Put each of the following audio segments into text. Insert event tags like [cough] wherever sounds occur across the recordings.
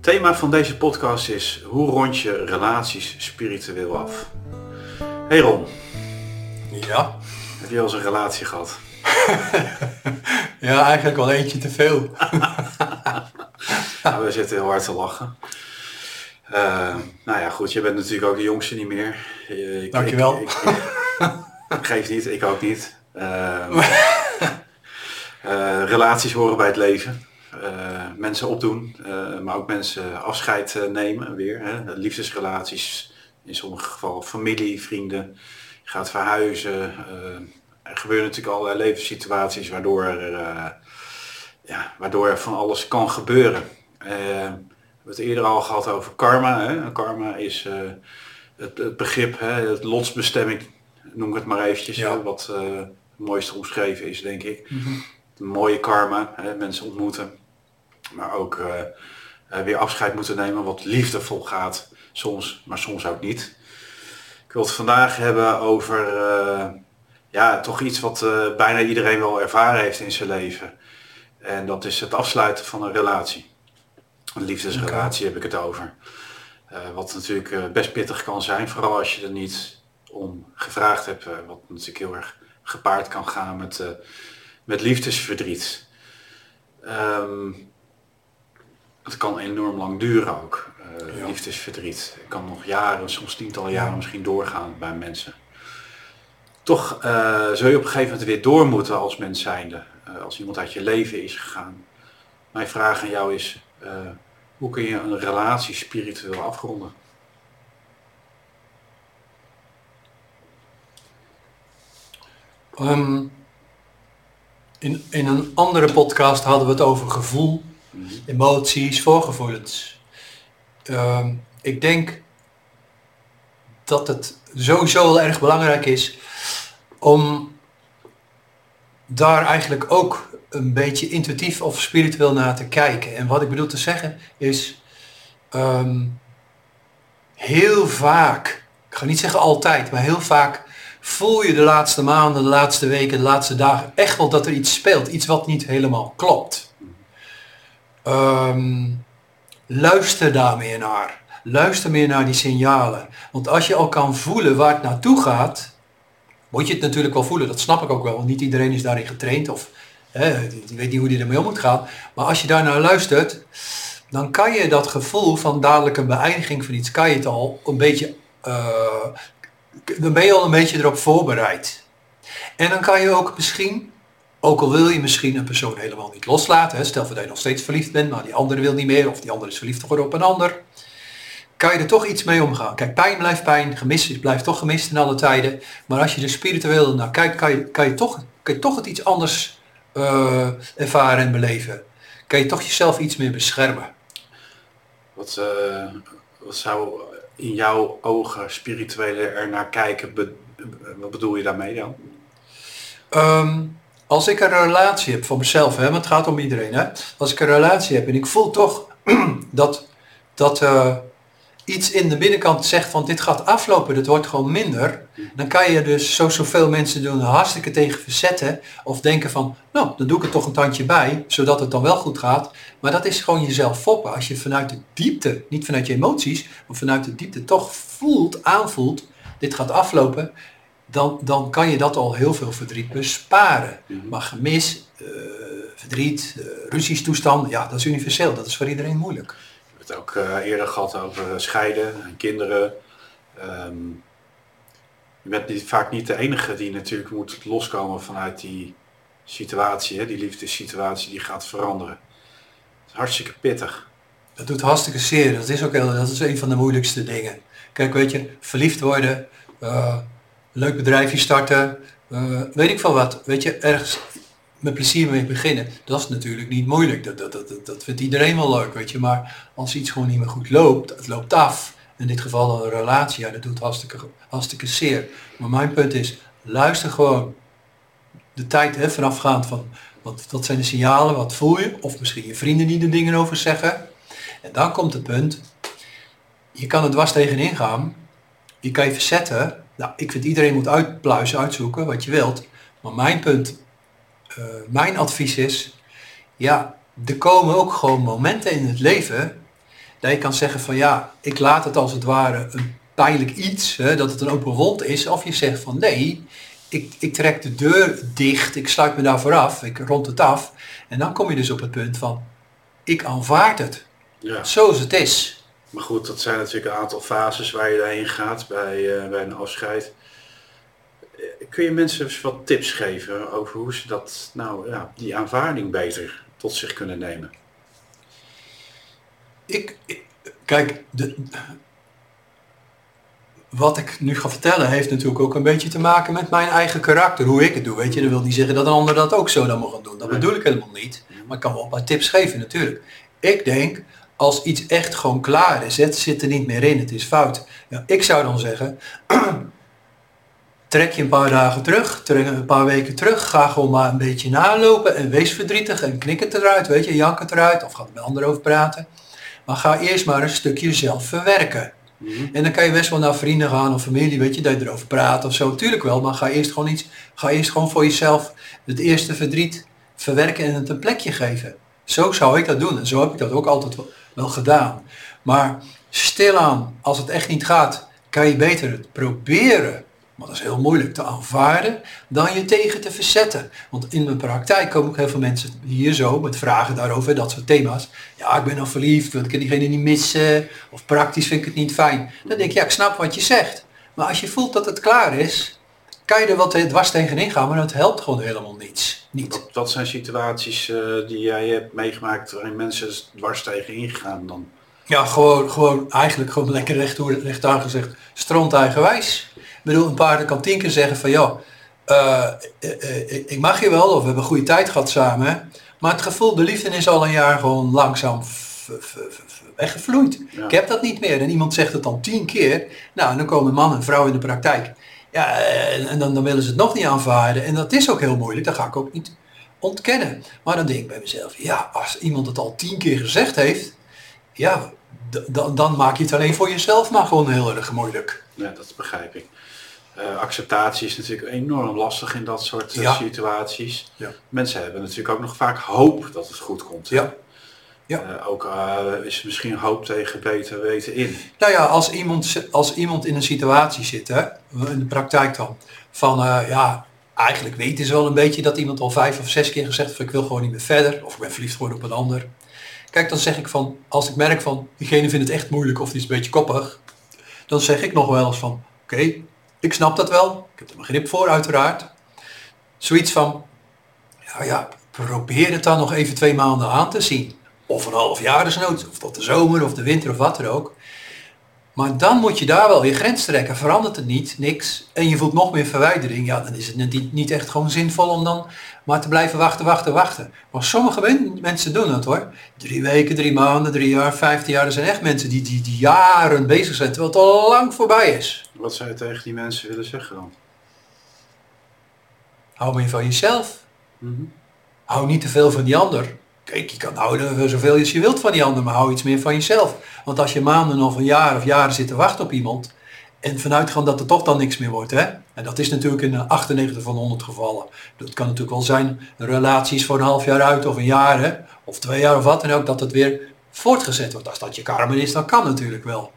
thema van deze podcast is hoe rond je relaties spiritueel af? Hey Ron, Ja. heb je al eens een relatie gehad? [laughs] ja, eigenlijk wel eentje te veel. [laughs] Nou, we zitten heel hard te lachen. Eh, nou ja, goed, je bent natuurlijk ook de jongste niet meer. Ik- Dankjewel. Ik, ik, geef niet, ik ook niet. [laughs] Eh, eh, relaties horen bij het leven. Eh, mensen opdoen, eh, maar ook mensen afscheid nemen weer. Hè. Liefdesrelaties, in sommige gevallen familie, vrienden. Je gaat verhuizen. er gebeuren natuurlijk allerlei levenssituaties waardoor er, ja, waardoor er van alles kan gebeuren. We hebben het eerder al gehad over karma. Hè. Karma is het, het begrip, hè, het lotsbestemming, noem ik het maar eventjes, Ja. hè, wat het mooiste omschreven is, denk ik. Mooie karma, hè, mensen ontmoeten, maar ook eh, eh, weer afscheid moeten nemen, wat liefdevol gaat soms, maar soms ook niet. Ik wil het vandaag hebben over eh, ja, toch iets wat bijna iedereen wel ervaren heeft in zijn leven. En dat is het afsluiten van een relatie. Een liefdesrelatie heb ik het over. Wat natuurlijk best pittig kan zijn, vooral als je er niet om gevraagd hebt. wat natuurlijk heel erg gepaard kan gaan met, met liefdesverdriet. Ehm, het kan enorm lang duren ook, eh, Ja. liefdesverdriet. Het kan nog jaren, soms tientallen jaren misschien doorgaan bij mensen. Toch eh, zul je op een gegeven moment weer door moeten als mens zijnde. eh, als iemand uit je leven is gegaan. Mijn vraag aan jou is, hoe kun je een relatie spiritueel afronden? Ehm, in, in een andere podcast hadden we het over gevoel, emoties, voorgevoelens. Ehm, ik denk dat het sowieso wel erg belangrijk is om daar eigenlijk ook een beetje intuïtief of spiritueel naar te kijken. En wat ik bedoel te zeggen is, ehm, heel vaak, ik ga niet zeggen altijd, maar heel vaak voel je de laatste maanden, de laatste weken, de laatste dagen echt wel dat er iets speelt. Iets wat niet helemaal klopt. Ehm, luister daar meer naar. Luister meer naar die signalen. Want als je al kan voelen waar het naartoe gaat, moet je het natuurlijk wel voelen. Dat snap ik ook wel. Want niet iedereen is daarin getraind of hè, die weet niet hoe die ermee om moet gaan. Maar als je daar naar luistert, dan kan je dat gevoel van dadelijk een beëindiging van iets, kan je het al een beetje, eh, dan ben je al een beetje erop voorbereid. En dan kan je ook misschien, ook al wil je misschien een persoon helemaal niet loslaten, hè, stel voor dat je nog steeds verliefd bent, maar die andere wil niet meer, of die andere is verliefd geworden op een ander, kan je er toch iets mee omgaan. Kijk, pijn blijft pijn, gemis is- blijft toch gemist in alle tijden, maar als je er spiritueel naar kijkt, kan je, kan je, toch, kan je toch het iets anders eh, ervaren en beleven. Kan je toch jezelf iets meer beschermen. Wat, eh, wat zou in jouw ogen spirituele er naar kijken, wat bedoel je daarmee dan? Ehm, als ik een relatie heb voor mezelf, hè, want het gaat om iedereen. Hè? Als ik een relatie heb en ik voel toch [clears throat] dat, dat eh, iets in de binnenkant zegt van dit gaat aflopen, dit wordt gewoon minder. Dan kan je dus zo zoveel mensen doen hartstikke tegen verzetten. Of denken van, nou, dan doe ik er toch een tandje bij, zodat het dan wel goed gaat. Maar dat is gewoon jezelf foppen. Als je vanuit de diepte, niet vanuit je emoties, maar vanuit de diepte toch voelt, aanvoelt, dit gaat aflopen, dan, dan kan je dat al heel veel verdriet besparen. Maar gemis, eh, verdriet, eh ruziestoestand, ja, dat is universeel. Dat is voor iedereen moeilijk. Het ook eh, eerder gehad over scheiden en kinderen. Ehm, je bent niet, vaak niet de enige die natuurlijk moet loskomen vanuit die situatie, hè, die liefdessituatie die gaat veranderen. Het is hartstikke pittig. Dat doet hartstikke zeer. Dat is ook heel, dat is een van de moeilijkste dingen. Kijk, weet je, verliefd worden, eh, een leuk bedrijfje starten, eh, weet ik veel wat. Weet je, ergens met plezier mee beginnen. Dat is natuurlijk niet moeilijk. Dat, dat, dat, dat- vindt iedereen wel leuk, weet je. Maar als iets gewoon niet meer goed loopt, het loopt af. In dit geval een relatie, ja, dat doet hartstikke, hartstikke zeer. Maar mijn punt is, luister gewoon de tijd hè, vanafgaand van wat, wat zijn de signalen, wat voel je? Of misschien je vrienden die er dingen over zeggen. En dan komt het punt, je kan er dwars tegenin gaan, je kan je verzetten. Nou, ik vind iedereen moet uitpluizen, uitzoeken wat je wilt. Maar mijn punt, eh, mijn advies is, ja, er komen ook gewoon momenten in het leven dat je kan zeggen van ja, ik laat het als het ware een pijnlijk iets, hè, dat het een open wond is. Of je zegt van nee, ik, ik trek de deur dicht, ik sluit me daar vooraf, ik rond het af. En dan kom je dus op het punt van, ik aanvaard het. Ja. Zoals het is. Maar goed, dat zijn natuurlijk een aantal fases waar je daarheen gaat bij, uh, bij een afscheid. Kun je mensen eens wat tips geven over hoe ze dat, nou ja, die aanvaarding beter tot zich kunnen nemen? Ik, ik kijk, de, wat ik nu ga vertellen heeft natuurlijk ook een beetje te maken met mijn eigen karakter, hoe ik het doe. Weet je, dat wil niet zeggen dat een ander dat ook zo dan mag doen. Dat bedoel ik helemaal niet. Maar ik kan wel een paar tips geven natuurlijk. Ik denk, als iets echt gewoon klaar is, het zit er niet meer in, het is fout. Ja, ik zou dan zeggen, [clears throat] trek je een paar dagen terug, trek een paar weken terug, ga gewoon maar een beetje nalopen en wees verdrietig en knik het eruit, weet je, jank het eruit of ga er met anderen over praten. Maar ga eerst maar een stukje zelf verwerken. Mhm. En dan kan je best wel naar vrienden gaan of familie, weet je, dat je erover praat of zo. Tuurlijk wel, maar ga eerst gewoon iets, ga eerst gewoon voor jezelf het eerste verdriet verwerken en het een plekje geven. Zo zou ik dat doen en zo heb ik dat ook altijd wel gedaan. Maar stilaan, als het echt niet gaat, kan je beter het proberen maar dat is heel moeilijk te aanvaarden, dan je tegen te verzetten. Want in mijn praktijk komen ook heel veel mensen hier zo met vragen daarover, dat soort thema's. Ja, ik ben al verliefd, wil ik diegene niet missen, of praktisch vind ik het niet fijn. Dan denk ik, ja, ik snap wat je zegt. Maar als je voelt dat het klaar is, kan je er wat dwars tegenin gaan, maar dat helpt gewoon helemaal niets. Niet. Wat, zijn situaties uh, die jij hebt meegemaakt waarin mensen dwars tegenin gaan dan? Ja, gewoon, gewoon eigenlijk gewoon lekker recht, recht aangezegd, stront eigenwijs bedoel, een paarden kan tien keer zeggen van ja, uh, ik mag je wel of we hebben een goede tijd gehad samen. Maar het gevoel, de liefde is al een jaar gewoon langzaam weggevloeid. Ik heb dat niet meer. En iemand zegt het dan tien keer. Nou, en dan komen man en vrouw in de praktijk. Ja, en dan, dan willen ze het nog niet aanvaarden. En dat is ook heel moeilijk. Dat ga ik ook niet ontkennen. Maar dan denk ik bij mezelf, ja, als iemand het al tien keer gezegd heeft, ja, dan maak je het alleen voor jezelf maar gewoon heel erg moeilijk. Ja, dat begrijp ik. Uh, acceptatie is natuurlijk enorm lastig in dat soort eh, situaties. Ja. Mensen hebben natuurlijk ook nog vaak hoop dat het goed komt. Ja. Ja. Uh, ook is misschien hoop tegen beter weten in. Nou ja, als iemand, als iemand in een situatie zit, hè, in de praktijk dan, van ja, eigenlijk weten ze wel een beetje dat iemand al vijf of zes keer gezegd heeft, ik wil gewoon niet meer verder, of ik ben verliefd geworden op een ander. Kijk, dan zeg ik van, als ik merk van, diegene vindt het echt moeilijk of die is een beetje koppig, dan zeg ik nog wel eens van, oké, ik snap dat wel. Ik heb er begrip voor, uiteraard. Zoiets van, ja, ja, probeer het dan nog even twee maanden aan te zien. Of een half jaar desnoods, of tot de zomer of de winter of wat er ook. Maar dan moet je daar wel je grens trekken. Verandert het niet, niks. En je voelt nog meer verwijdering. Ja, dan is het niet, niet echt gewoon zinvol om dan maar te blijven wachten, wachten, wachten. Maar sommige mensen doen dat hoor. Drie weken, drie maanden, drie jaar, vijftien jaar. Er zijn echt mensen die, die, die jaren bezig zijn, terwijl het al lang voorbij is. Wat zou je tegen die mensen willen zeggen dan? Hou meer van jezelf. Mm Hou niet te veel van die ander. Kijk, je kan houden zoveel als je wilt van die ander, maar hou iets meer van jezelf. Want als je maanden of een jaar of jaren zit te wachten op iemand, en vanuit gaan dat er toch dan niks meer wordt. Hè? En dat is natuurlijk in 98 van 100 gevallen. Dat kan natuurlijk wel zijn, relaties voor een half jaar uit of een jaar, hè? of twee jaar of wat en ook, dat het weer voortgezet wordt. Als dat je karma is, dan kan natuurlijk wel.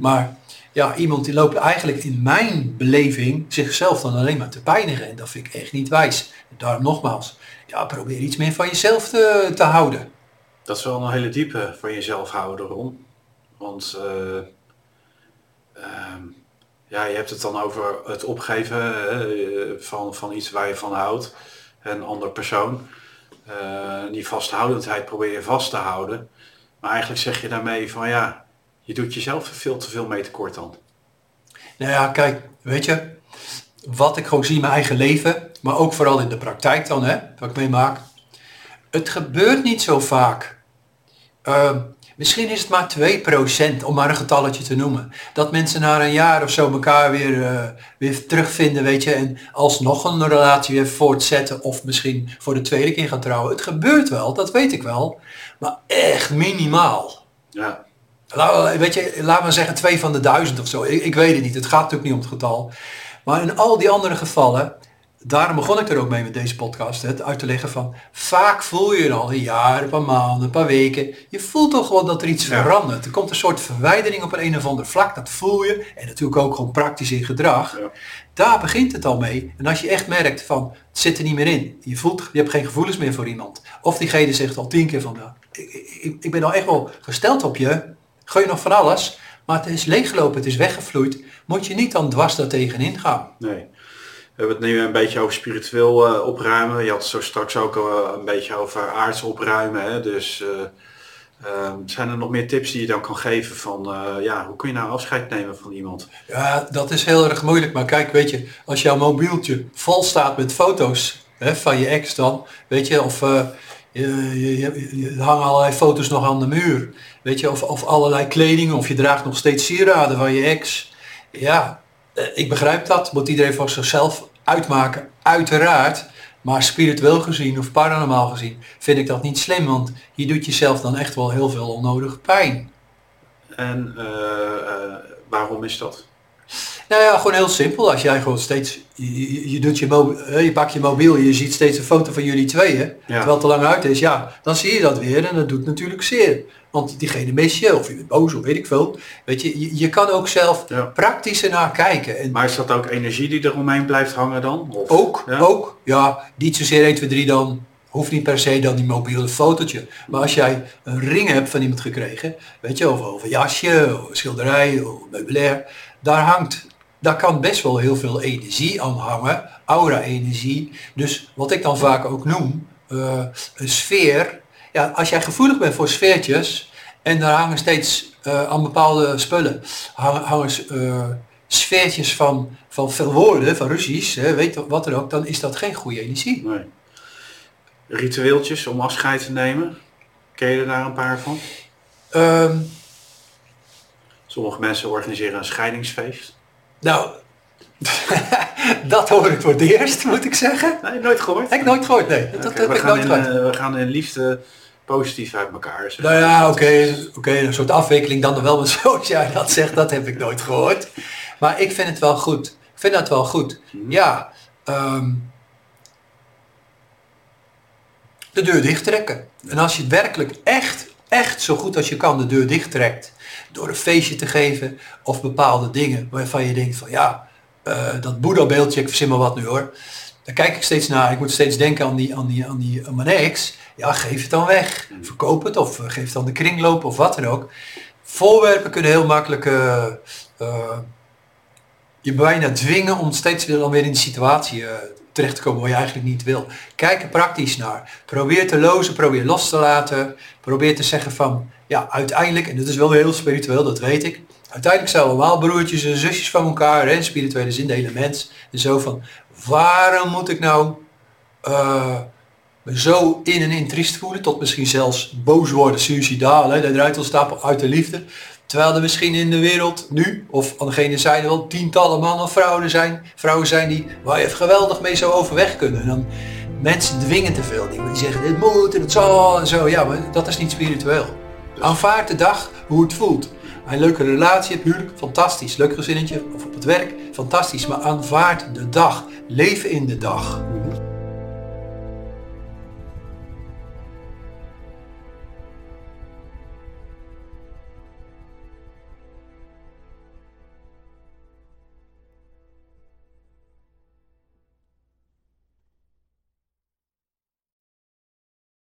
Maar ja, iemand die loopt eigenlijk in mijn beleving zichzelf dan alleen maar te pijnigen. En dat vind ik echt niet wijs. Daarom nogmaals, ja, probeer iets meer van jezelf te, te houden. Dat is wel een hele diepe van jezelf houden, Ron. Want uh, ja, je hebt het dan over het opgeven eh, van, van iets waar je van houdt. Een ander persoon. Uh, die vasthoudendheid probeer je vast te houden. Maar eigenlijk zeg je daarmee van ja, je doet jezelf veel te veel mee tekort dan. Nou ja, kijk, weet je, wat ik gewoon zie in mijn eigen leven, maar ook vooral in de praktijk dan, hè, wat ik meemaak. Het gebeurt niet zo vaak. Uh, Misschien is het maar 2%, om maar een getalletje te noemen. Dat mensen na een jaar of zo elkaar weer, uh, weer terugvinden, weet je, en alsnog een relatie weer voortzetten of misschien voor de tweede keer gaan trouwen. Het gebeurt wel, dat weet ik wel, maar echt minimaal. Ja. Laat, weet je, laat maar zeggen twee van de duizend of zo. Ik, ik weet het niet, het gaat natuurlijk niet om het getal. Maar in al die andere gevallen daarom begon ik er ook mee met deze podcast, het uit te leggen van, vaak voel je al een jaar, een paar maanden, een paar weken, je voelt toch wel dat er iets verandert. Er komt een soort verwijdering op een, een of ander vlak, dat voel je, en natuurlijk ook gewoon praktisch in gedrag. Ja. Daar begint het al mee. En als je echt merkt van, het zit er niet meer in, je voelt, je hebt geen gevoelens meer voor iemand, of diegene zegt al tien keer van, nou, ik, ik, ik ben al echt wel gesteld op je, gooi je nog van alles, maar het is leeggelopen, het is weggevloeid, moet je niet dan dwars daar tegenin gaan. Nee. We hebben het nu een beetje over spiritueel uh, opruimen. Je had het zo straks ook uh, een beetje over aards opruimen. Hè? Dus uh, zijn er nog meer tips die je dan kan geven van ja, hoe kun je nou afscheid nemen van iemand? Ja, dat is heel erg moeilijk. Maar kijk, weet je, als jouw mobieltje vol staat met foto's hè, van je ex dan, weet je, of je, hangen allerlei foto's nog aan de muur. Weet je, of, of allerlei kleding, of je draagt nog steeds sieraden van je ex. Ja, ik begrijp dat. Moet iedereen voor zichzelf uitmaken, uiteraard. Maar spiritueel gezien of paranormaal gezien vind ik dat niet slim, want je doet jezelf dan echt wel heel veel onnodig pijn. En uh, uh, waarom is dat? Nou ja, gewoon heel simpel. Als jij gewoon steeds, je, je doet je, mobiel, je pakt je mobiel, je ziet steeds een foto van jullie tweeën, ja. terwijl het te lang uit is, ja, dan zie je dat weer en dat doet natuurlijk zeer. Want diegene mis je, of je bent boos, of weet ik veel. Weet je, je, je kan ook zelf ja. praktisch ernaar kijken. En maar is dat ook energie die er omheen blijft hangen dan? Of, ook, ja? ook. Ja, niet zozeer 1, 2, 3 dan. Hoeft niet per se dan die mobiele fotootje. Maar als jij een ring hebt van iemand gekregen, weet je, of, een jasje, of schilderij, of meubilair, daar hangt, daar kan best wel heel veel energie aan hangen, aura-energie. Dus wat ik dan vaak ook noem, uh, een sfeer ja, als jij gevoelig bent voor sfeertjes en daar hangen steeds uh, aan bepaalde spullen, hangen, hangen uh, sfeertjes van, van veel woorden, van Russisch, hè, weet wat er ook, dan is dat geen goede energie. Nee. Ritueeltjes om afscheid te nemen, ken je er daar een paar van? Um, Sommige mensen organiseren een scheidingsfeest. Nou, [laughs] dat hoor ik voor het eerst, moet ik zeggen. Nee, nooit gehoord? Heb ik nooit gehoord, nee. Dat, heb ik nooit gehoord. Uh, we gaan in liefde positief uit elkaar. Nou ja, oké, okay, okay, een soort afwikkeling dan wel, maar zoals jij dat zegt, dat heb ik nooit gehoord. Maar ik vind het wel goed. Ik vind dat wel goed. Mm-hmm. Ja, um, de deur dicht trekken. En als je het werkelijk echt, echt zo goed als je kan de deur dicht trekt, door een feestje te geven of bepaalde dingen waarvan je denkt van ja, uh, dat Boeddha beeldje, ik verzin maar wat nu hoor, daar kijk ik steeds naar. Ik moet steeds denken aan die, aan die, aan die aan mijn ex. Ja, geef het dan weg. Verkoop het of geef het dan de kringloop of wat dan ook. Voorwerpen kunnen heel makkelijk uh, uh, je bijna dwingen om steeds weer dan weer in de situatie terecht te komen waar je eigenlijk niet wil. Kijk er praktisch naar. Probeer te lozen, probeer los te laten. Probeer te zeggen van, ja, uiteindelijk, en dat is wel heel spiritueel, dat weet ik. Uiteindelijk zijn we allemaal broertjes en zusjes van elkaar, hè, spirituele zin, de hele mens. En zo van, waarom moet ik nou uh, me zo in en in triest voelen, tot misschien zelfs boos worden, suicidaal, hè, eruit wil stappen uit de liefde. Terwijl er misschien in de wereld nu, of aan degene zijde wel tientallen mannen of vrouwen zijn, vrouwen zijn die, waar je geweldig mee zo overweg kunnen. En dan mensen dwingen te veel. Die zeggen dit moet en het zal en zo. Ja, maar dat is niet spiritueel. Aanvaard de dag hoe het voelt. Een leuke relatie hebt, huwelijk, fantastisch. Leuk gezinnetje of op het werk, fantastisch. Maar aanvaard de dag. Leven in de dag.